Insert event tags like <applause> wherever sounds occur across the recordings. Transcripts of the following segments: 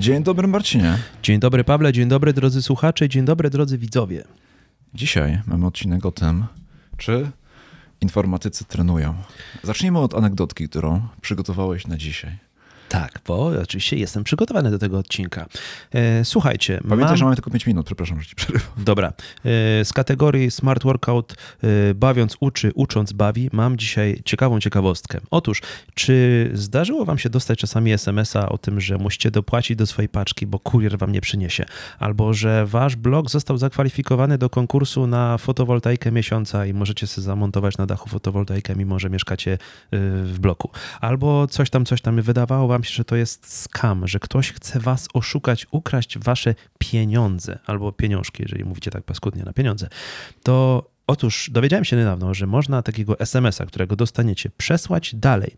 Dzień dobry Marcinie. Dzień dobry Pawle, dzień dobry drodzy słuchacze, dzień dobry drodzy widzowie. Dzisiaj mamy odcinek o tym, czy informatycy trenują. Zacznijmy od anegdotki, którą przygotowałeś na dzisiaj. Tak, bo oczywiście jestem przygotowany do tego odcinka. E, słuchajcie. Pamiętaj, mam... że mamy tylko 5 minut, przepraszam, że ci przerywam. Dobra. E, z kategorii Smart Workout e, bawiąc uczy, ucząc bawi, mam dzisiaj ciekawą ciekawostkę. Otóż, czy zdarzyło wam się dostać czasami SMS-a o tym, że musicie dopłacić do swojej paczki, bo kurier wam nie przyniesie, albo że wasz blog został zakwalifikowany do konkursu na fotowoltaikę miesiąca i możecie sobie zamontować na dachu fotowoltaikę, mimo że mieszkacie w bloku, albo coś tam, coś tam wydawało wam się, że to jest skam, że ktoś chce was oszukać, ukraść wasze pieniądze albo pieniążki, jeżeli mówicie tak paskudnie na pieniądze, to otóż dowiedziałem się niedawno, że można takiego SMS-a, którego dostaniecie, przesłać dalej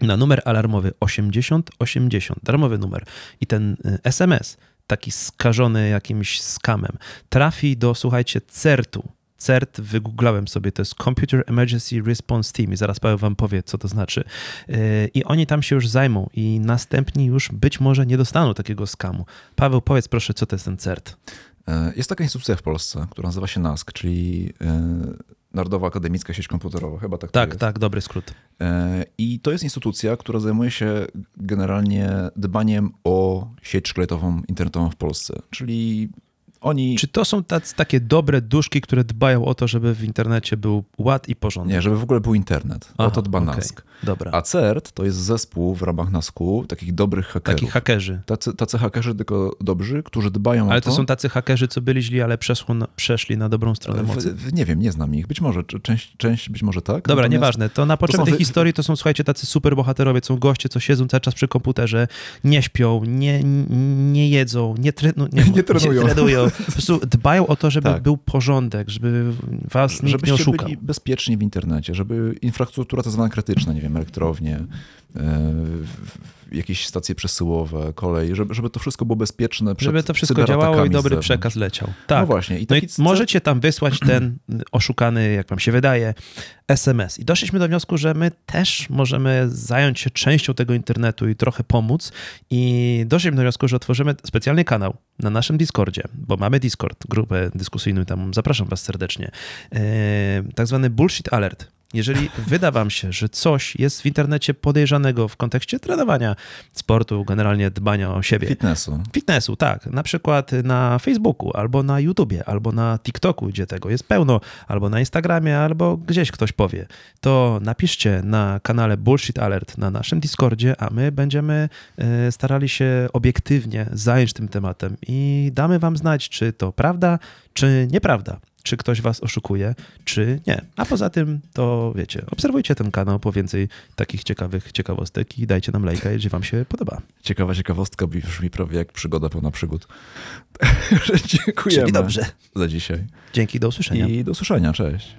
na numer alarmowy 8080, darmowy numer. I ten SMS, taki skażony jakimś skamem, trafi do, słuchajcie, CERT-u, CERT wygooglałem sobie, to jest Computer Emergency Response Team i zaraz Paweł wam powie, co to znaczy. I oni tam się już zajmą i następni już być może nie dostaną takiego skamu. Paweł, powiedz proszę, co to jest ten CERT? Jest taka instytucja w Polsce, która nazywa się NASK, czyli Narodowa Akademicka Sieć Komputerowa, chyba tak Tak, tak, dobry skrót. I to jest instytucja, która zajmuje się generalnie dbaniem o sieć szkieletową internetową w Polsce, czyli oni... Czy to są tacy, takie dobre duszki, które dbają o to, żeby w internecie był ład i porządek? Nie, żeby w ogóle był internet. Aha, o to dba okay. NASK. Dobra. A CERT to jest zespół w ramach NASK-u takich dobrych hakerów. Takich hakerzy. Tacy, tacy hakerzy tylko dobrzy, którzy dbają ale o to. Ale to są tacy hakerzy, co byli źli, ale na, przeszli na dobrą stronę mocy. W, nie wiem, nie znam ich. Być może, część, część być może tak. Dobra, Natomiast nieważne. To na potrzeby tej historii to są, słuchajcie, tacy super bohaterowie, są goście, co siedzą cały czas przy komputerze, nie śpią, nie, nie jedzą, nie, tre... no, nie, <laughs> nie trenują. Nie trenują. Po prostu dbają o to, żeby tak. był porządek, żeby was nikt nie oszukał. byli bezpieczni w internecie, żeby infrastruktura tak zwana krytyczna, nie wiem, elektrownie, e, jakieś stacje przesyłowe, kolej, żeby, żeby to wszystko było bezpieczne. żeby to wszystko działało i dobry przekaz leciał. Tak. No właśnie. I, no i możecie tam wysłać ten oszukany, jak wam się wydaje, SMS. I doszliśmy do wniosku, że my też możemy zająć się częścią tego internetu i trochę pomóc. I doszliśmy do wniosku, że otworzymy specjalny kanał na naszym Discordzie, bo mamy Discord, grupę dyskusyjną, tam zapraszam was serdecznie. Yy, tak zwany Bullshit Alert. Jeżeli wyda wam się, że coś jest w internecie podejrzanego w kontekście trenowania, sportu, generalnie dbania o siebie. Fitnessu. Fitnessu, tak. Na przykład na Facebooku, albo na YouTubie, albo na TikToku, gdzie tego jest pełno, albo na Instagramie, albo gdzieś ktoś powie. To napiszcie na kanale Bullshit Alert na naszym Discordzie, a my będziemy e, starali się obiektywnie zająć tym tematem i damy wam znać, czy to prawda, czy nieprawda czy ktoś was oszukuje, czy nie. A poza tym, to wiecie, obserwujcie ten kanał po więcej takich ciekawych ciekawostek i dajcie nam lajka, jeżeli wam się podoba. Ciekawa ciekawostka brzmi prawie jak przygoda pełna przygód. Dziękujemy Czyli dobrze. za dzisiaj. Dzięki, do usłyszenia. I do usłyszenia, cześć.